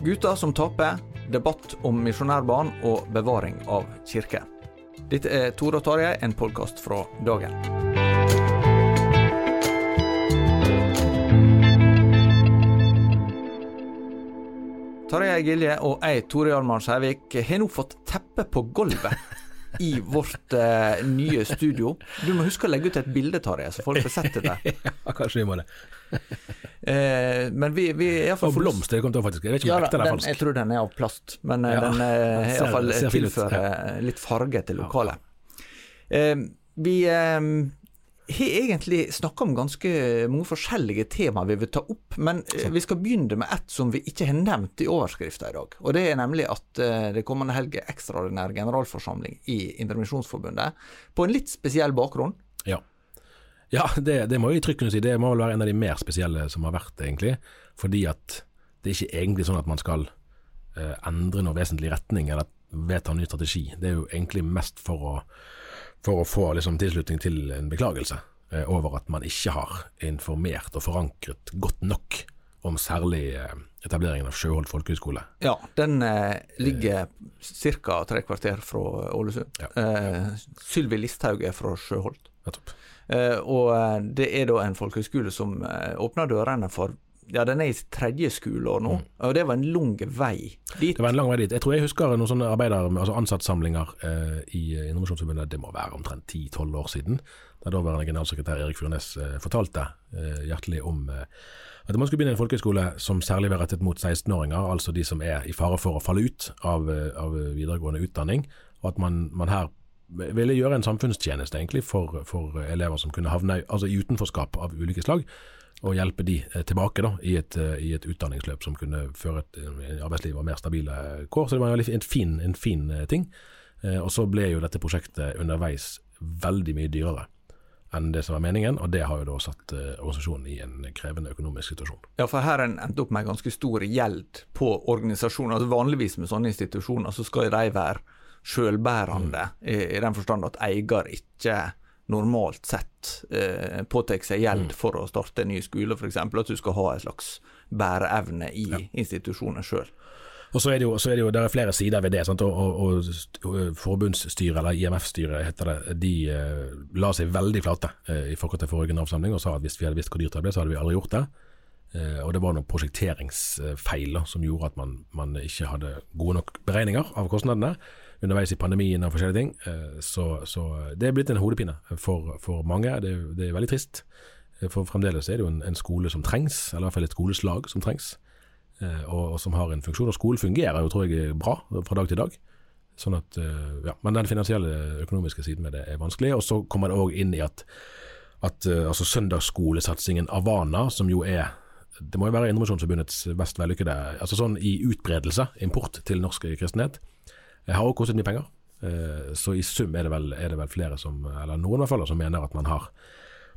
Gutter som taper, debatt om misjonærbarn og bevaring av kirke. Dette er Tore og Tarjei, en podkast fra dagen. Tarjei Gilje og jeg, Tore Hjalmar Sævik, har nå fått teppe på gulvet i vårt eh, nye studio. Du må huske å legge ut et bilde, Tarjei, så folk får sett det. Ja, kanskje vi må det. Eh, men vi, vi er iallfall Og blomster kom til å faktisk. Jeg vet ikke om Ja, ekte eller falsk. jeg tror den er av plast, men eh, Ja. den er Ser- iallfall tilfører litt farge til lokalet. Eh, vi eh, har egentlig snakka om ganske mange forskjellige temaer vi vil ta opp, men eh, vi skal begynne med ett som vi ikke har nevnt i overskrifta i dag. Og Det er nemlig at eh, det kommende helg er ekstraordinær generalforsamling i Intermisjonsforbundet på en litt spesiell bakgrunn. Ja, ja det, det må jeg trygt kunne si. Det må vel være en av de mer spesielle som har vært, egentlig. Fordi at det er ikke egentlig sånn at man skal eh, endre noe vesentlig retning eller vedta en ny strategi. Det er jo egentlig mest for å, for å få liksom, tilslutning til en beklagelse eh, over at man ikke har informert og forankret godt nok om særlig eh, etableringen av Sjøholt folkehøgskole. Ja, den eh, ligger ca. tre kvarter fra Ålesund. Ja. Eh, Sylvi Listhaug er fra Sjøholt. Nettopp. Eh, og eh, det er da en folkehøyskole som eh, åpner dørene for ja, den er i tredje skoleår nå, og det var en lang vei dit. Mm. Det var en lang vei dit. Jeg tror jeg husker noen sånne arbeider, altså ansattsamlinger eh, i Innovasjonsforbundet, det må være omtrent 10-12 år siden, der daværende generalsekretær Erik Furnes eh, fortalte eh, hjertelig om eh, at man skulle begynne en folkehøyskole som særlig var rettet mot 16-åringer, altså de som er i fare for å falle ut av, eh, av videregående utdanning, og at man, man her ville gjøre en samfunnstjeneste egentlig for, for elever som kunne havne altså i utenforskap av ulike slag, og hjelpe de eh, tilbake da, i, et, eh, i et utdanningsløp som kunne føre et eh, arbeidsliv og mer stabile kår. Så det var en, fin, en fin ting. Og så ble jo dette prosjektet underveis veldig mye dyrere enn det som var meningen, og det har jo da satt organisasjonen i en krevende økonomisk situasjon. Ja, for her har en endt opp med ganske stor gjeld på organisasjoner. Altså vanligvis med sånne institusjoner så skal de være selvbærende, i, i den forstand at eier ikke normalt sett eh, påtar seg gjeld for å starte en ny skole, f.eks. At du skal ha en slags bæreevne i institusjonen sjøl. Og så er det jo, så er det jo er flere sider ved det. Sant? Og, og, og, Forbundsstyret, eller IMF-styret heter det, de eh, la seg veldig flate eh, i forkant til forrige generalforsamling og sa at hvis vi hadde visst hvor dyrt det ble, så hadde vi aldri gjort det. Eh, og det var noen prosjekteringsfeil som gjorde at man, man ikke hadde gode nok beregninger av kostnadene underveis i pandemien og forskjellige ting. Eh, så, så det er blitt en hodepine for, for mange. Det, det er veldig trist. Eh, For fremdeles er det jo en, en skole som trengs, eller i hvert fall et skoleslag som trengs eh, og, og som har en funksjon. Og skolen fungerer jo, tror jeg, bra fra dag til dag. Sånn at, eh, ja, Men den finansielle, økonomiske siden med det er vanskelig. Og så kommer det òg inn i at, at eh, altså søndagsskolesatsingen Avana, som jo er det må jo være Indremisjonsforbundets mest vellykkede altså sånn i utbredelse, import til norsk kristenhet. Det har også kostet mye penger. Eh, så i sum er det, vel, er det vel flere som, eller noen i hvert fall, som mener at man har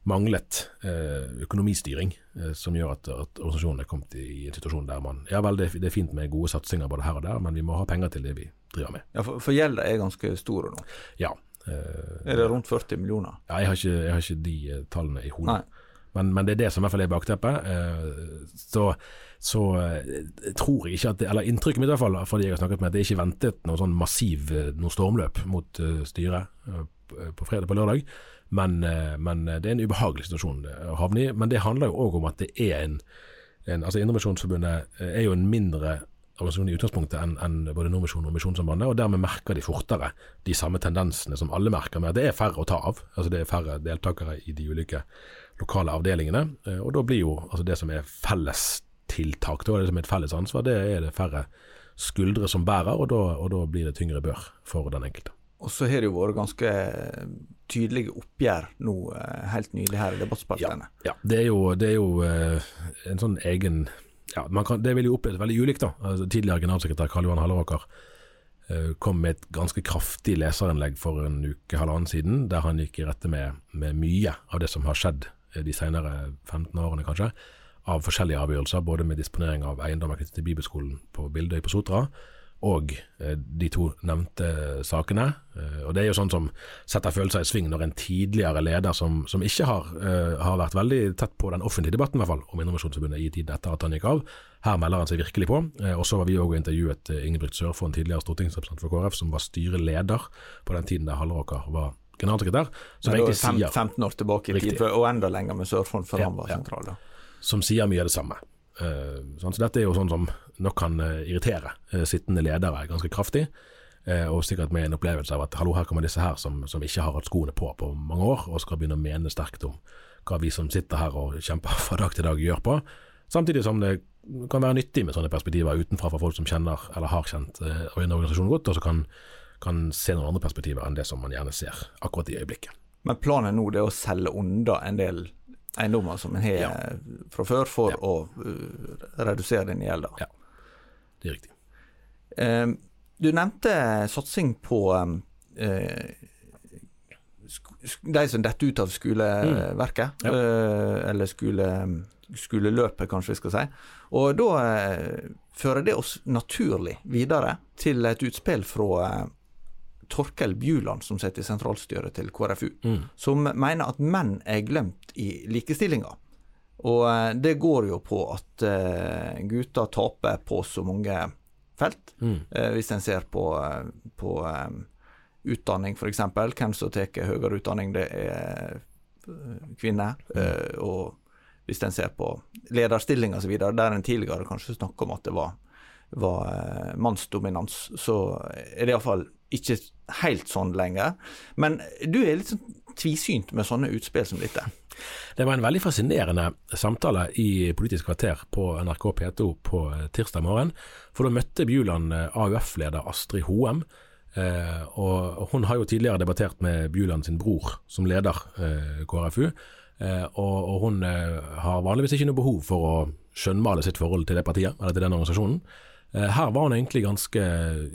manglet eh, økonomistyring, eh, som gjør at, at, organisasjonen er kommet i en situasjon der man Ja vel, det, det er fint med gode satsinger både her og der, men vi må ha penger til det vi driver med. Ja, For, for gjelda er ganske stor nå? Ja. er det rundt 40 millioner? Ja, jeg har ikke, jeg har ikke de tallene i hodet. Men, men, det er det som i hvert fall er bakteppet. Så, så tror jeg ikke at Eller inntrykket mitt i hvert fall, fordi jeg har snakket med, at det er ikke ventet noe sånn massiv noe stormløp mot styret på fredag på lørdag. Men, eh, men, det er en ubehagelig situasjon å havne i. Men det handler jo òg om at det er en, en altså Indremisjonsforbundet eh, er jo en mindre organisasjon i utgangspunktet enn en både Nordmisjonen og Misjonssambandet, og dermed merker de fortere de samme tendensene som alle merker, med at det er færre å ta av. altså Det er færre deltakere i de ulike lokale avdelingene. Eh, og da blir jo altså det som er fellestiltak, det som er et felles ansvar, det er det færre skuldre som bærer, og da, og da blir det tyngre bør for den enkelte. Og så har det jo vært ganske tydelige oppgjør nå eh, helt nylig her i debattspaltene. Ja, ja, det er jo, det er jo uh, en sånn egen ja, kan, Det vil jo oppleves veldig ulikt. da. Altså, tidligere generalsekretær Karl Johan Halleraker uh, kom med et ganske kraftig leserinnlegg for en uke, halvannen siden, der han gikk i rette med, med mye av det som har skjedd de senere 15 årene, kanskje av forskjellige avgjørelser, både med disponering av eiendommer knyttet til bibelskolen på Bildøy på Sotra, og eh, de to nevnte sakene. Eh, og Det er jo sånn som setter følelser i sving når en tidligere leder som, som ikke har, uh, har, vært veldig tett på den offentlige debatten i hvert fall, om Innovasjonsforbundet i tiden etter at han gikk av, her melder han seg virkelig på. Og Så var vi òg intervjuet Ingebrigt Sørfond, tidligere stortingsrepresentant for KrF, som var styreleder på den tiden der Halleraker var generalsekretær. Som egentlig sier 15 år tilbake i tid, og enda lenger med Sørfond, før ja, han var sentral. Da. Som sier mye av det samme. Uh, så dette er jo sånn som nok kan uh, irritere uh, sittende ledere ganske kraftig. og sikkert med en opplevelse av at hallo, her kommer disse her som, som, ikke har hatt skoene på på mange år, og skal begynne å mene sterkt om hva vi som sitter her og kjemper fra dag til dag gjør på. Samtidig som det kan være nyttig med sånne perspektiver utenfra fra folk som kjenner eller har kjent en organisasjon godt, og som kan, kan se noen andre perspektiver enn det som man gjerne ser akkurat i øyeblikket. Men planen nå er å selge unna en del eiendommer som en har ja. fra før, for å uh, redusere den gjelda. Ja, det er riktig. Um, du nevnte satsing på um, de som detter ut av skoleverket, mm. ja. uh, eller skole, skoleløpet, kanskje vi skal si. Og da fører det oss naturlig videre til et utspill fra Torkel Bjuland, som sitter i sentralstyret til KrFU, mm. som mener at menn er glemt i likestillinga. Og eh, det går jo på at uh, gutter taper på så mange felt. Mm. Uh, hvis en ser på, på utdanning, f.eks. Hvem som tar høyere utdanning, det er kvinner. Mm. og hvis en ser på lederstillinger osv., der en tidligere kanskje snakka om at det var, var mannsdominans, så er det iallfall ikke helt sånn lenger. Men du er litt sånn tvisynt med sånne utspill som dette. Det var en veldig fascinerende samtale i Politisk kvarter på NRK P2 på eh, tirsdag morgen. For da møtte Bjuland eh, AUF-leder Astrid Hoem. Eh, og hun har jo tidligere debattert med Bjuland sin bror som leder KrFU. og, hun har vanligvis ikke noe behov for å skjønnmale sitt forhold til det partiet, eller til den organisasjonen. Eh, her var hun egentlig ganske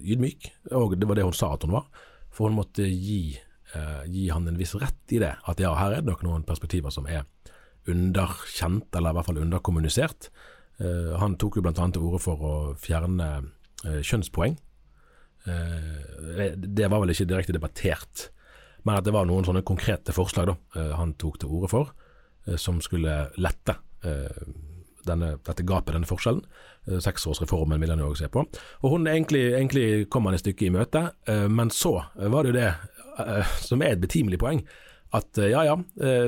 ydmyk, og det var det hun sa at hun var. For hun måtte gi, uh, gi han en viss rett i det, at ja, her er det nok noen perspektiver som er underkjent, eller i hvert fall underkommunisert. Han tok jo bl.a. til orde for å fjerne kjønnspoeng. det var vel ikke direkte debattert, men at det var noen sånne konkrete forslag da, han tok til orde for, som skulle lette denne, dette gapet, denne forskjellen. Eh, seksårsreformen vil han jo også se på. Og hun egentlig, egentlig kom han et stykke i møte, eh, men så var det jo det eh, som er et betimelig poeng, at ja ja,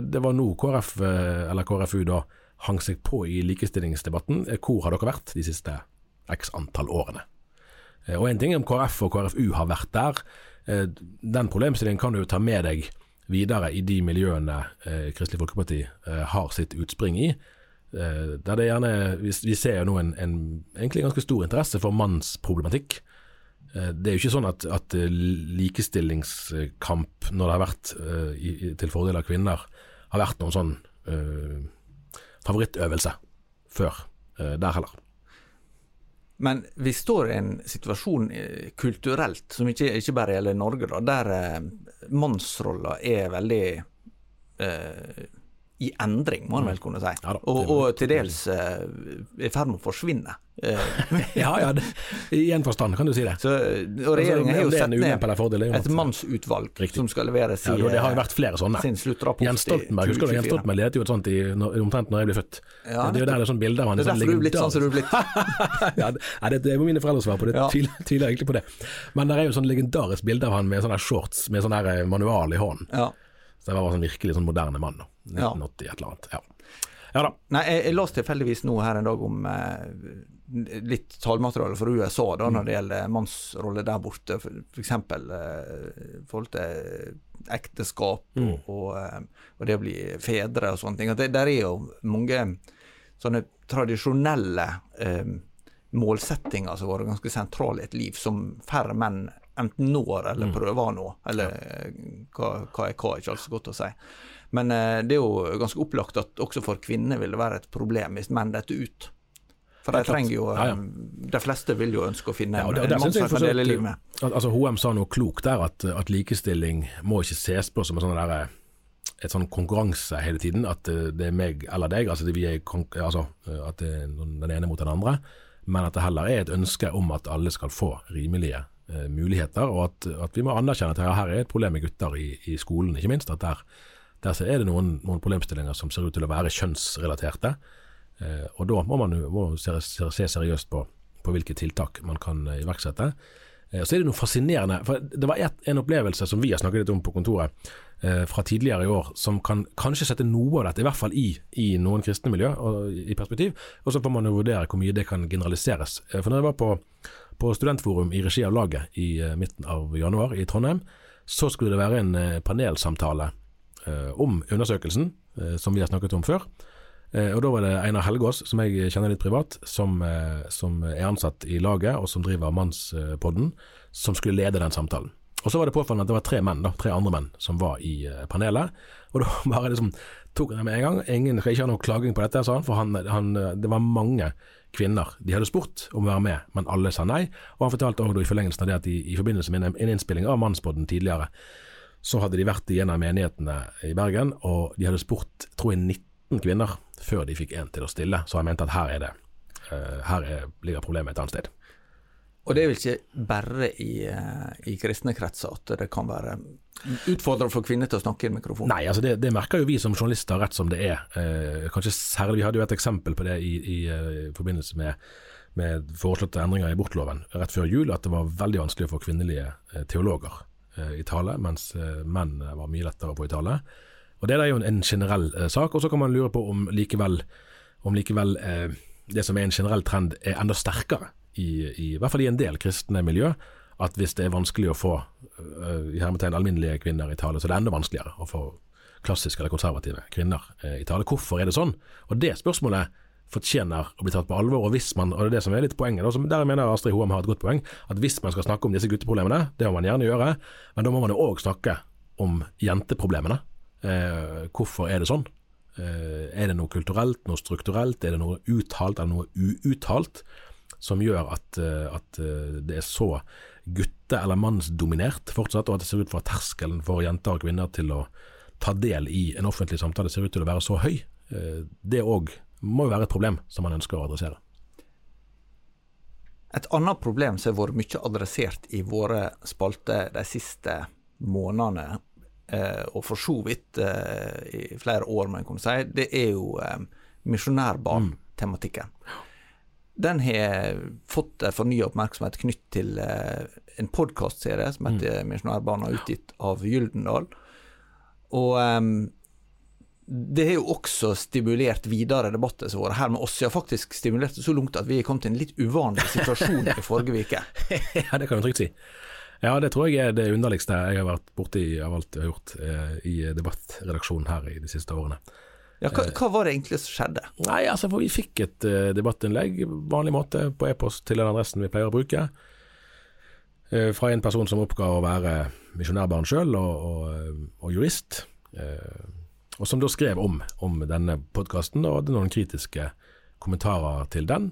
det var nå KrF, eller KrFU da, hang seg på i likestillingsdebatten. Hvor har dere vært de siste x antall årene? Og en ting om KrF og KrFU har vært der. Den problemstillingen kan du jo ta med deg videre i de miljøene Kristelig Folkeparti har sitt utspring i. Eh, der det gjerne, vi, ser jo nå en, en, egentlig ganske stor interesse for mannsproblematikk. Eh, det er jo ikke sånn at, at likestillingskamp, når det har vært i, til fordel av kvinner, har vært noen sånn uh, favorittøvelse før. uh, der heller. Men vi står i en situasjon eh, kulturelt, som ikke, ikke bare gjelder Norge, da, der eh, mannsrolla er veldig eh, i endring, må en vel kunne si. Ja da, og, og til dels eh, i ferd med å forsvinne. Eh, Ja, ja, det, i en forstand kan du si det. så, og regjeringen har jo Altså, det sett ned fordel, det et mannsutvalg Riktig. som skal levere sin, ja, det har jo vært flere sånne. sin sluttrapport Jens Stoltenberg, husker du Jens Stoltenberg ledet jo et sånt i, omtrent når jeg ble født. Ja, det er jo der det er sånn bilde av han. Det er sånn derfor du er blitt sånn som du er blitt. ja, det, det, det må mine foreldre svare på det. Ja. Tviler, egentlig på det. Men det er jo sånn legendarisk bilde av han med sånne shorts med sånn eh, manual i hånden. Ja. Så jeg var sånn virkelig sånn moderne mann. da. Ja. 1980 et eller annet. Ja, ja da. Nei, jeg, jeg leste tilfeldigvis nå her en dag om eh, litt tallmateriale fra USA da, Mm. når det gjelder mannsrolle der borte, for, for eh, forhold til ekteskap Mm. og, og, eh, og det å bli fedre og sånne ting. At det, der er jo mange sånne tradisjonelle eh, målsettinger som har vært ganske sentrale i et liv, som færre menn enten når Mm. eller prøver å nå. Eller eh, hva, hva er hva, ikke alt så godt å si. Men eh, det er jo ganske opplagt at også for kvinner vil det være et problem hvis menn detter ut. For de trenger jo Ja, ja. eh, De fleste vil jo ønske å finne Ja, og en, mann som kan dele livet med. At, altså HM sa noe klokt der, at, at likestilling må ikke ses på som en sånn der, et sånn konkurranse hele tiden. At det er meg eller deg, altså, det vi altså at det er den ene mot den andre. Men at det heller er et ønske om at alle skal få rimelige muligheter, og at, at vi må anerkjenne at her, er et problem med gutter i, i skolen, ikke minst. At der, der er det noen, noen problemstillinger som ser ut til å være kjønnsrelaterte. Eh, og da må man må se, se seriøst på, på hvilke tiltak man kan eh, iverksette. Eh, Så er det noe fascinerende, for det var et, en opplevelse som vi har snakket litt om på kontoret eh, fra tidligere i år, som kan kanskje sette noe av dette, i hvert fall i, i noen kristne miljø, og, i perspektiv. Og så får man jo vurdere hvor mye det kan generaliseres. Eh, For når jeg var på, på studentforum i regi av laget i eh, midten av januar i Trondheim, så skulle det være en eh, panelsamtale eh, om undersøkelsen, som vi har snakket om før. Og Da var det Einar Helgaas, som jeg kjenner litt privat, som, som er ansatt i laget, og som driver Mannspodden, som skulle lede den samtalen. Og Så var det påfallende at det var tre menn, da, tre andre menn som var i panelet. Og da bare liksom tok han det med en gang. Ingen skal ikke ha noe klaging på dette, sa han, for han, han, det var mange kvinner de hadde spurt om å være med, men alle sa nei. Og han fortalte også i forlengelsen av det at i, i forbindelse med en, innspilling av Mannspodden tidligere, så hadde de vært i en av menighetene i Bergen, og de hadde spurt tror jeg 19 kvinner før de fikk en til å stille. Så han mente at her er det eh, her er, ligger problemet et annet sted. Og det er vel ikke bare i, eh, i kristne kretser at det kan være utfordrende for kvinner til å snakke i en mikrofon. Nei, altså det, det merker jo vi som journalister rett som det er. Eh, kanskje særlig, Vi hadde jo et eksempel på det i, i, eh, i forbindelse med, med foreslåtte endringer i abortloven rett før jul, at det var veldig vanskelig å få kvinnelige eh, teologer eh, i tale, mens menn var mye lettere å få i tale. Og Det er jo en, en generell sak. og Så kan man lure på om likevel, om likevel det som er en generell trend, er enda sterkere, i, i, hvert fall i en del kristne miljø. At hvis det er vanskelig å få uh, i hermetegn alminnelige kvinner i tale, så det er enda vanskeligere å få klassiske eller konservative kvinner uh, i tale. Hvorfor er det sånn? Og Det spørsmålet fortjener å bli tatt på alvor. og hvis man, og det er det som er litt poenget, da, der mener Astrid Hoem har et godt poeng, at hvis man skal snakke om disse gutteproblemene, det må man gjerne gjøre, men da må man jo òg snakke om jenteproblemene. Uh, hvorfor er det sånn? Er det noe kulturelt, noe strukturelt, er det noe uttalt eller noe uuttalt som gjør at, eh, at eh, det er så gutte- eller mannsdominert fortsatt, og at det ser ut for at terskelen for jenter og kvinner til å ta del i en offentlig samtale ser ut til å være så høy. Eh, Det òg må jo være et problem som man ønsker å adressere. Et annet problem som har vært mye adressert i våre spalter de siste månedene, og for så vidt i flere år, må jeg kunne si, det er jo misjonærbarn-tematikken. Den har fått fornya oppmerksomhet knytt til eh, en podkastserie som heter Misjonærbarna, utgitt av Gyldendal. Og um, det har jo også stimulert videre debatter som har vært her med oss. Ja, faktisk stimulert det så langt at vi er kommet i en litt uvanlig situasjon i forrige uke. ja, det kan du trygt si. Ja, det tror jeg er det underligste jeg har vært borti av alt jeg har gjort eh, i debattredaksjonen her i de siste årene. Ja, hva, hva var det egentlig som skjedde? Nei, altså for vi fikk et uh, debattinnlegg, vanlig måte, på e-post til den adressen vi pleier å bruke. Uh, fra en person som oppga å være misjonærbarn sjøl og, og, og jurist. Uh, og som da skrev om, om denne podkasten og hadde noen kritiske kommentarer til den.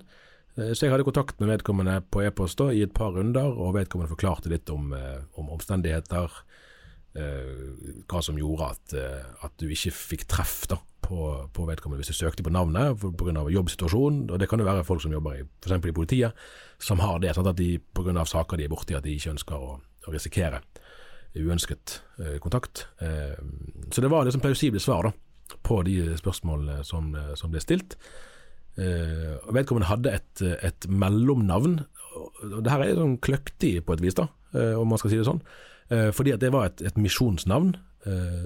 Eh, så jeg hadde kontakt med vedkommende på e-post i et par runder, og vedkommende forklarte litt om, eh, om omstendigheter. Eh, hva som gjorde at, at, du ikke fikk treff da, på, på, vedkommende hvis du søkte på navnet pga. jobbsituasjonen. Og det kan jo være folk som jobber i f.eks. i politiet, som har det. Sånn at de pga. saker de er borti, at de ikke ønsker å, å risikere uønsket eh, kontakt. Eh, så det var liksom plausible svar da, på de spørsmålene som, som ble stilt. Eh, vedkommende hadde et, et mellomnavn. og Det her er sånn kløktig på et vis, da, eh, om man skal si det sånn. Eh, fordi at det var et, et misjonsnavn.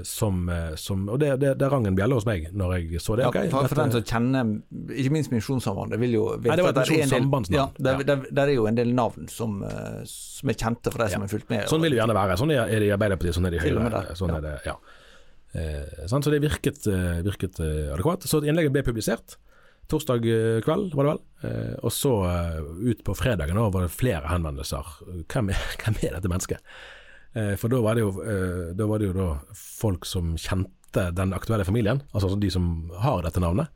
Som, som, og det, det, det rang en bjelle hos meg når jeg så det. Ja, okay, for, for den som kjenner ikke minst Misjonssambandet, vil jo vite det et. Ja, der, ja. Der, der, er jo en del navn som, som er kjente for de som ja. har fulgt med. Sånn vil det gjerne være. Sånn er det i Arbeiderpartiet, sånn er det i Høyre. Sånn er det, ja. Eh, så det virket, virket adekvat. Så innlegget ble publisert torsdag eh, kveld, var det vel. Eh, og så eh, ut på fredagen da, var det flere henvendelser. Hvem er, hvem er dette mennesket? For da var, jo, da var det jo da folk som kjente den aktuelle familien, altså de som har dette navnet.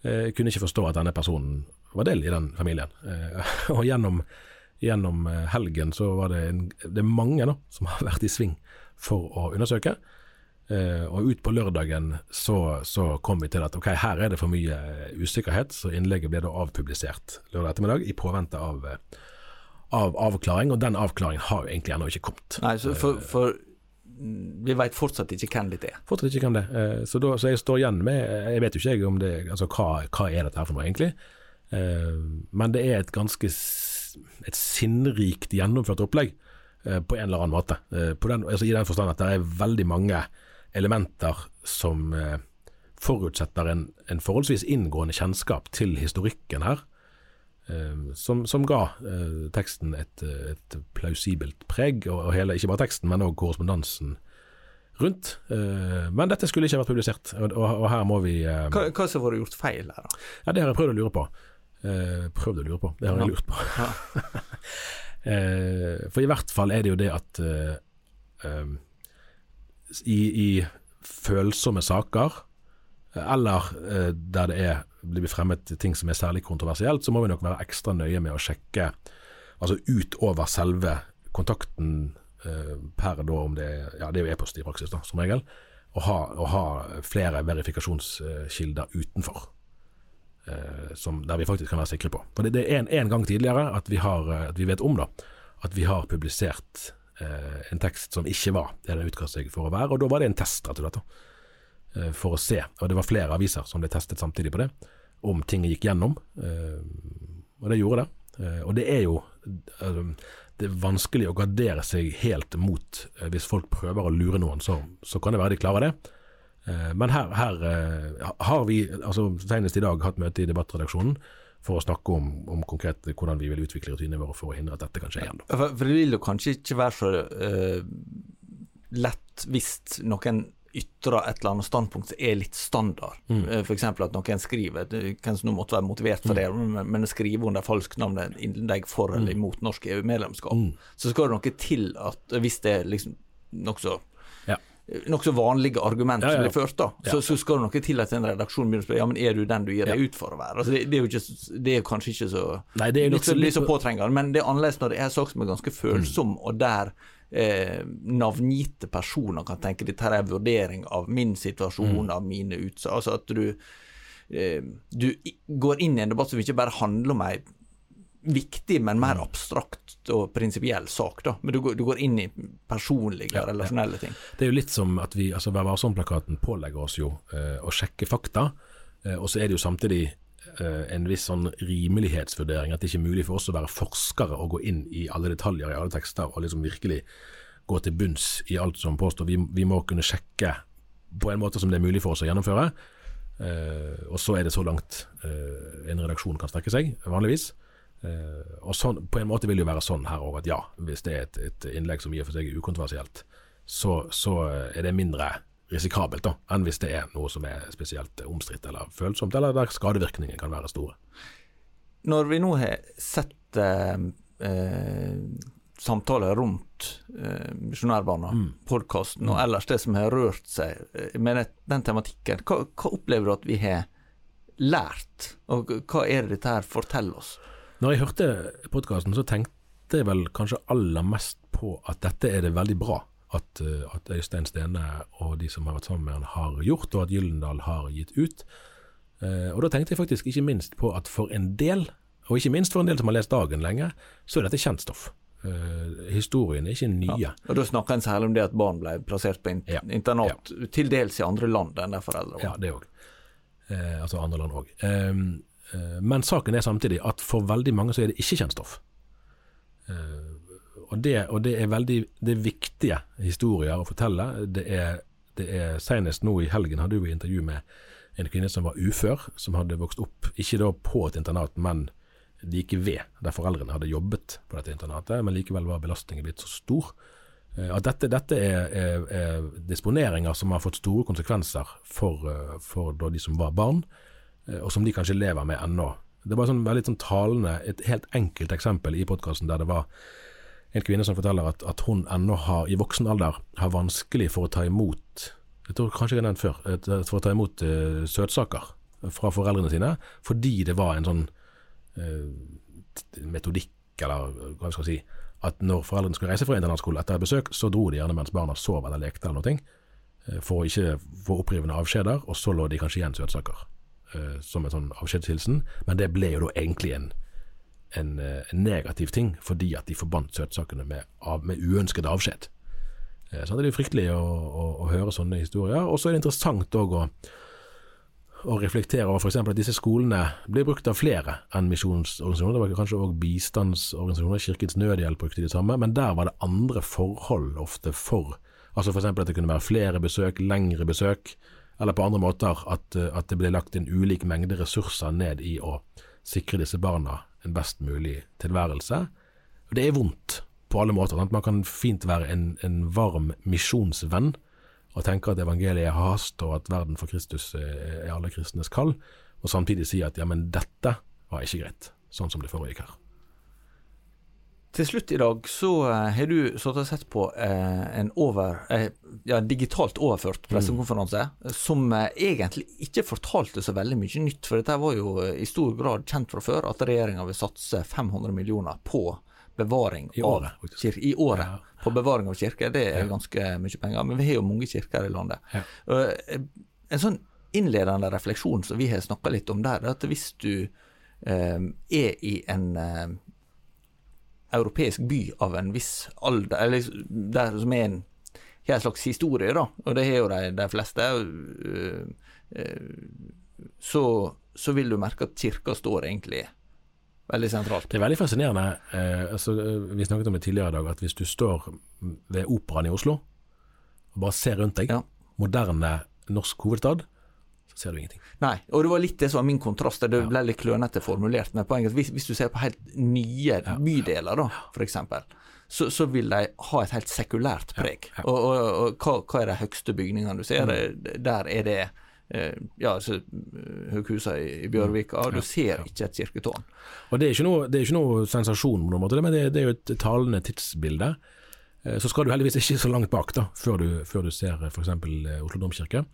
Kunne ikke forstå at denne personen var del i den familien. Og gjennom, gjennom helgen så var det, en, det er mange da, som har vært i sving for å undersøke. Og ut på lørdagen så, så, kom vi til at ok, her er det for mye usikkerhet, så innlegget ble da avpublisert lørdag ettermiddag i påvente av, eh, av avklaring, og den avklaringen har jo egentlig ennå ikke kommet. Nei, så for, eh, for vi veit fortsatt ikke hvem det er? Fortsatt ikke hvem det er. Uh, så, da, så, jeg står igjen med Jeg vet jo ikke om det Altså hva, hva er dette her for noe, egentlig? Uh, men det er et ganske et sinnrikt gjennomført opplegg på en eller annen måte. Den, altså I den forstand at det er veldig mange elementer som eh, forutsetter en, en, forholdsvis inngående kjennskap til historikken her, eh, som, som, ga eh, teksten et, et, plausibelt preg, og, hele, ikke bare teksten, men òg korrespondansen rundt. men dette skulle ikke vært publisert, og, og, og her må vi Hva, hva som har vært gjort feil her, da? Ja, Det har jeg prøvd å lure på. prøvd å lure på, det har jeg lurt på. Ja. for i hvert fall er det jo det at i, i følsomme saker, eller eh, der det er, blir fremmet ting som er særlig kontroversielt, så må vi nok være ekstra nøye med å sjekke altså utover selve kontakten eh, per da om det ja det er e-post i praksis, da, som regel, å ha, ha flere verifikasjonskilder utenfor. Eh, som, der vi faktisk kan være sikre på. For Det, det er en, en gang tidligere at vi, har, at vi vet om da, at vi har publisert Eh, en tekst som ikke var det den utga seg for å være. Og da var det en test, rett og slett, for å se. Og det var flere aviser som ble testet samtidig på det, om ting gikk gjennom. Eh, og det gjorde det. Og det er jo det er vanskelig å gardere seg helt mot hvis folk prøver å lure noen, så, så kan det være de klarer det. Men her, her har vi, altså senest i dag, hatt møte i debattredaksjonen for å snakke om, om, konkret hvordan vi vil utvikle rutinene våre for å hindre at dette kan skje igjen. For, for, det vil jo kanskje ikke være så uh, lett hvis noen ytrer et eller annet standpunkt som er litt standard. Mm. Uh, F.eks. at noen skriver, Kanskje nå måtte være motivert for mm. det, men, men skriver under falskt navn et innlegg for eller mm. imot norsk EU-medlemskap, mm. så skal det noe til at hvis det er liksom nokså nokså vanlige argument ja, ja, ja. som blir ført, da. Så, så, skal det noe til at en redaksjon begynner å spørre ja, men er du den du gir deg ut for å være. Altså, det, det, er jo ikke, det er kanskje ikke så Nei, det er litt, så, litt så påtrengende, men det er annerledes når det er en sak som er ganske følsom, mm. og der eh, navngitte personer kan tenke dette her er en vurdering av min situasjon, mm. av mine utsagn. Altså at du eh, du går inn i en debatt som ikke bare handler om ei viktig, men mer mm. abstrakt og prinsipiell sak. da. Men du går, du går inn i personlige, ja, relasjonelle ting. Det er jo litt som at vi, altså Vær varsom-plakaten pålegger oss jo eh, å sjekke fakta, eh, og så er det jo samtidig en viss sånn rimelighetsvurdering. At det ikke er mulig for oss å være forskere og gå inn i alle detaljer i alle tekster og liksom virkelig gå til bunns i alt som påstår. Vi, vi må kunne sjekke på en måte som det er mulig for oss å gjennomføre. Eh, og så er det så langt eh, en redaksjon kan strekke seg, vanligvis. Og sånn, På en måte vil det jo være sånn her òg, at ja, hvis det er et, et, innlegg som i og for seg er ukontroversielt, så, så, er det mindre risikabelt da, enn hvis det er noe som er spesielt omstridt eller følsomt, eller der skadevirkningene kan være store. Når vi nå har sett eh, eh samtaler rundt eh, Misjonærbarna, mm. podkasten og ellers det som har rørt seg eh, med den tematikken, hva, hva opplever du at vi har lært? Og hva er det dette her forteller oss? Når jeg hørte podkasten, så tenkte jeg vel kanskje aller mest på at dette er det veldig bra at, eh, at Øystein Stene og de som har vært sammen med han har gjort, og at Gyllendal har gitt ut. Eh, og da tenkte jeg faktisk ikke minst på at for en del, og ikke minst for en del som har lest Dagen lenge, så er dette kjent stoff. Uh, historien er ikke nye. Ja, og Da snakker en særlig om det at barn ble plassert på in ja. internat, ja. til dels i andre land enn der foreldre var. Ja, det òg. Uh, altså andre land òg. Um, ehm, uh, men saken er samtidig at for veldig mange så er det ikke kjent stoff. Og det, og, det, er veldig det er viktige historier å fortelle. Det er, det er Senest nå i helgen hadde vi intervju med en kvinne som var ufør, som hadde vokst opp, ikke da på et internat, men like ved, der foreldrene hadde jobbet på dette internatet, men likevel var belastningen blitt så stor. Eh, at dette, dette er, er, er, disponeringer som har fått store konsekvenser for, eh, for de som var barn, eh, og som de kanskje lever med ennå. Det var sånn veldig sånn talende, et helt enkelt eksempel i podkasten der det var en kvinne som forteller at, at hun ennå har, i voksen alder, har vanskelig for å ta imot jeg tror kanskje jeg har nevnt før, for å ta imot uh, søtsaker fra foreldrene sine, fordi det var en sånn uh, metodikk, eller hva skal jeg si, at når foreldrene skulle reise fra internatskole etter et besøk, så dro de gjerne mens barna sov eller lekte eller noe, uh, for å ikke få opprivende avskjeder, og så lå de kanskje igjen søtsaker som en sånn avskjedshilsen. Men det ble jo da egentlig en, en, en negativ ting, fordi at de forbandt søtsakene med, av, med uønsket avskjed. Så det er jo fryktelig å, å, å høre sånne historier. Og så er det interessant òg å å, reflektere over f.eks. at disse skolene blir brukt av flere enn misjonsorganisasjoner. Det var kanskje òg bistandsorganisasjoner, Kirkens Nødhjelp brukte de samme, men der var det andre forhold ofte for. Altså f.eks. at det kunne være flere besøk, lengre besøk, eller på andre måter at, at det ble lagt inn ulik mengde ressurser ned i å sikre disse barna en best mulig tilværelse. Og Det er vondt på alle måter. Sant? Man kan fint være en, en varm misjonsvenn og tenke at evangeliet er hast, og at verden for Kristus er alle kristnes kall, og samtidig si at ja, men dette var ikke greit, sånn som det foregikk her. Til slutt i dag så uh, har du satt og sett på uh, en over, uh, ja, digitalt overført pressekonferanse, mm. som egentlig ikke fortalte så veldig mye nytt. For dette var jo i stor grad kjent fra før, at regjeringa vil satse 500 millioner på bevaring I året, av kirke. I året. Ja. På bevaring av kirker. Det er ganske mye penger. Men vi har jo mange kirker i landet. Ja. Eh, en sånn innledende refleksjon som vi har snakka litt om der, er at hvis du eh, er i en eh, europeisk by av en viss alder, eller der som er en, er en slags historie, da, og det har jo de, de fleste, uh, uh, så, så vil du merke at kirka står egentlig veldig sentralt. Det er veldig fascinerende. Eh, altså, vi snakket om det tidligere i dag, at hvis du står ved Operaen i Oslo og bare ser rundt deg, ja. moderne norsk hovedstad, ser du ingenting. Nei, og det var litt det som var min kontrast. Det ble litt klønete formulert. Men poenget hvis, hvis du ser på helt nye bydeler, da, f.eks., så, så, vil de ha et helt sekulært preg. Og, og, og hva, hva, er de høyeste bygningene du ser? Mm. Der er det Eh, ja, altså eh, høghusa i Bjørvika. Du ser ikke et kirketårn. Og Det er ikke noe, er ikke noe sensasjon, måte, men det, det, er jo et talende tidsbilde. Eh, så skal du heldigvis ikke så langt bak da, før du, før du ser f.eks. Oslo domkirke.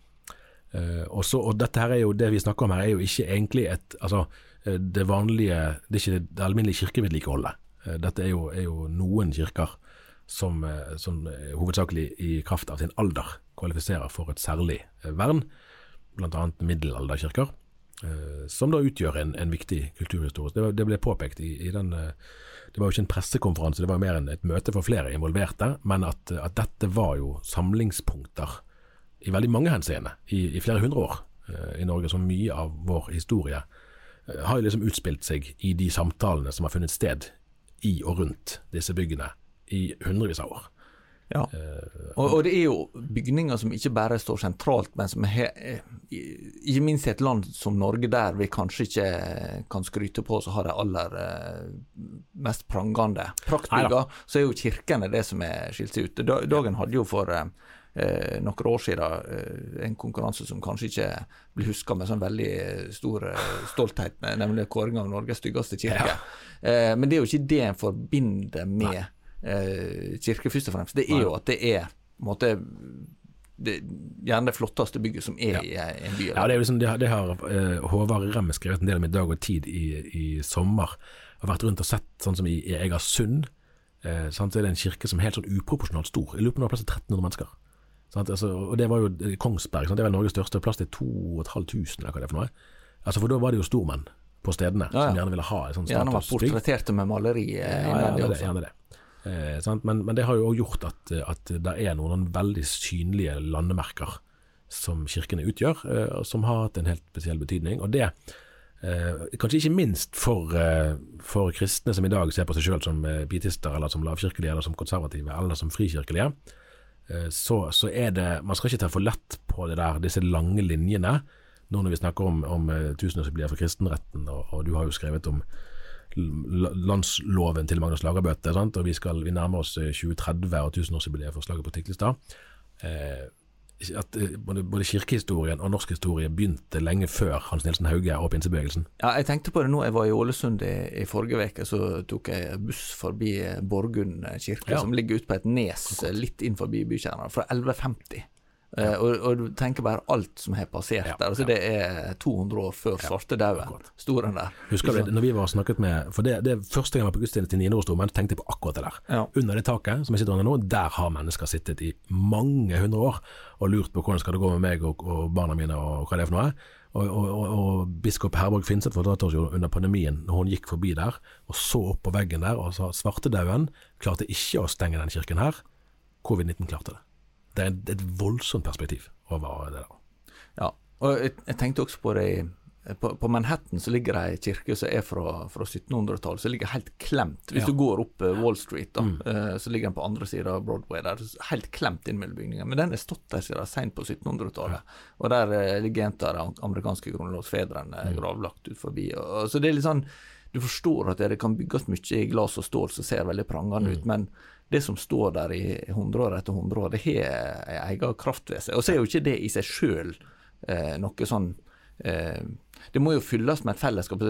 Også, og dette her er jo, Det vi snakker om her er jo ikke egentlig et, altså, det vanlige, det er ikke det alminnelige kirkevedlikeholdet. Dette er jo, er jo noen kirker som, som hovedsakelig i kraft av sin alder kvalifiserer for et særlig vern bl.a. middelalderkirker, eh, som da utgjør en, en viktig kulturhistorisk. Det, det, ble påpekt i, i den eh, Det var jo ikke en pressekonferanse, det var mer enn et møte for flere involverte, men at, at dette var jo samlingspunkter i veldig mange henseende i, i, flere hundre år eh, i Norge. Så mye av vår historie har jo liksom utspilt seg i de samtalene som har funnet sted i og rundt disse byggene i hundrevis av år. Ja. Uh, og, og, det er jo bygninger som ikke bare står sentralt, men som har eh, Ikke minst i et land som Norge, der vi kanskje ikke kan skryte på oss å ha de aller mest prangende praktbygga, så er jo kirkene det som er skilt seg ut. Dagen hadde jo for uh, noen år siden en konkurranse som kanskje ikke blir huska med sånn veldig stor stolthet, nemlig kåring av Norges styggeste kirke. Ja. men det er jo ikke det en forbinder med eh, kirke, først og fremst, det er jo at det er måte, det, gjerne det flotteste bygget som er i en by. Ja, det, liksom, det har, det har Håvard Remme skrevet en del om i Dag og Tid i, i sommer. Jeg har vært rundt og sett sånn som i, Egersund. Eh, så er det en kirke som er helt sånn uproporsjonalt stor. Jeg lurer på om det er plass til 1300 mennesker. Altså, og Det var jo Kongsberg, sant? det var Norges største. Plass til 2500, eller hva det er for noe. Altså, For da var det jo stormenn på stedene ja, ja. som gjerne ville ha et sånt status. Gjerne var portretterte med maleri. Eh, ja, det. Gjerne det. Eh, men, men, det har jo òg gjort at, at det er noen veldig synlige landemerker som kirkene utgjør, eh, som har hatt en helt spesiell betydning. Og det eh, kanskje ikke minst for, eh, for, kristne som i dag ser på seg selv som eh, pietister, eller som lavkirkelige, eller som konservative, eller som frikirkelige. Så, så, er det Man skal ikke ta for lett på det der, disse lange linjene nå når vi snakker om, om tusenårsjubileet for kristenretten, og, og, du har jo skrevet om landsloven til Magnus Lagerbøte, sant? og vi, skal, vi nærmer oss 2030 og tusenårsjubileet for slaget på Tiklestad. Eh, at eh, både, både, kirkehistorien og norsk historie begynte lenge før Hans Nilsen Hauge og pinsebevegelsen? Ja, jeg tenkte på det nå. Jeg var i Ålesund i, i forrige uke. Så tok jeg buss forbi Borgund kirke, ja. som ligger ute på et nes litt inn forbi bykjernen, fra 1150. Ja. Uh, og, og, du tenker bare alt som har passert ja, der. Altså ja. Det er 200 år før ja, svartedauden. Sto den der. Husker du når vi var snakket med For det, det første gang jeg var på gudstjeneste til Nidarosdomen, tenkte jeg på akkurat det der. Under det taket som jeg sitter under nå, der har mennesker sittet i mange hundre år og lurt på hvordan skal det gå med meg og, og barna mine og hva det er for noe. Og, og, og biskop Herborg Finseth fortalte oss jo under pandemien, når hun gikk forbi der og så opp på veggen der og sa svartedauden klarte ikke å stenge den kirken her. Covid-19 klarte det. Det er et voldsomt perspektiv over det der. Ja, og jeg, jeg tenkte også på det på, på, Manhattan så ligger det ei kirke som er fra, fra 1700-tallet, som ligger helt klemt. Hvis ja. du går opp uh, Wall Street, da, mm. uh, så ligger den på andre sida av Broadway. der, Helt klemt inn mellom bygningene. Men den er stått der siden seint på 1700-tallet. Ja. Og der uh, ligger en av de amerikanske grunnlovsfedrene mm. gravlagt ut forbi. Og, og, så det er litt sånn Du forstår at det kan bygges mye i glass og stål som ser veldig prangende mm. ut, men det som står der i 100 år etter 100 år, det har ei egen kraft ved seg. Og så er jo ikke det i seg sjøl eh, noe sånn eh, Det må jo fylles med et fellesskap.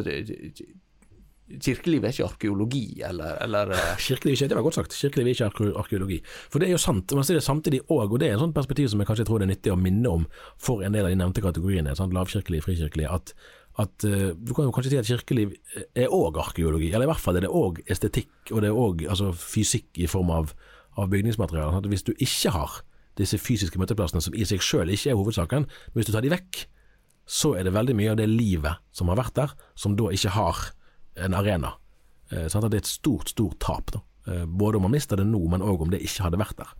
Kirkelivet er ikke arkeologi, eller, eller eh. Kirkelivet ikke, Det var godt sagt. Kirkelivet er ikke arkeologi. For det er jo sant. Man ser det samtidig òg, og det er en sånn perspektiv som jeg kanskje tror det er nyttig å minne om for en del av de nevnte kategoriene, sant? lavkirkelig, frikirkelig, at at uh, Du kan jo kanskje si at kirkeliv er òg arkeologi, eller i hvert fall er det òg estetikk, og det er òg altså, fysikk i form av, av bygningsmateriale. Sånn hvis du ikke har disse fysiske møteplassene, som i seg sjøl ikke er hovedsaken, men hvis du tar de vekk, så er det veldig mye av det livet som har vært der, som da ikke har en arena. Eh, sånn det er et stort, stort tap. Eh, både om man mister det nå, men òg om det ikke hadde vært der.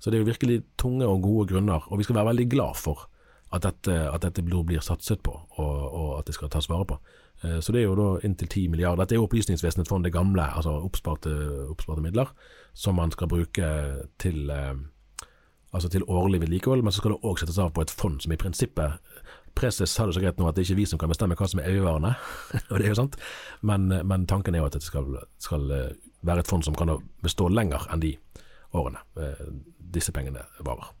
Så det er jo virkelig tunge og gode grunner, og vi skal være veldig glad for at dette, at dette blir satset på, og, og, at det skal tas vare på. Eh, så det er jo da inntil 10 milliarder. Dette er jo Opplysningsvesenets fond, det gamle, altså oppsparte, oppsparte, midler, som man skal bruke til, eh, altså til årlig vedlikehold, men så skal det òg settes av på et fond som i prinsippet Preses sa det så greit nå at det ikke er vi som kan bestemme hva som er evigvarende, og det er jo sant, men, men, tanken er jo at det skal, skal være et fond som kan bestå lenger enn de årene disse pengene varer.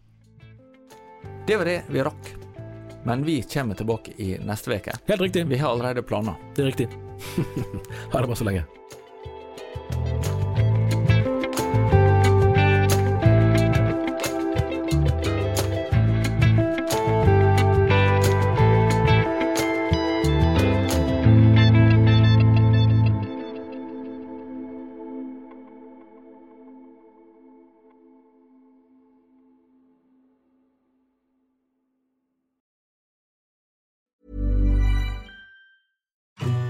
Det var det vi rakk. Men vi kommer tilbake i neste uke. Helt riktig. Vi har allerede planer. Det er riktig. ha det bra så lenge.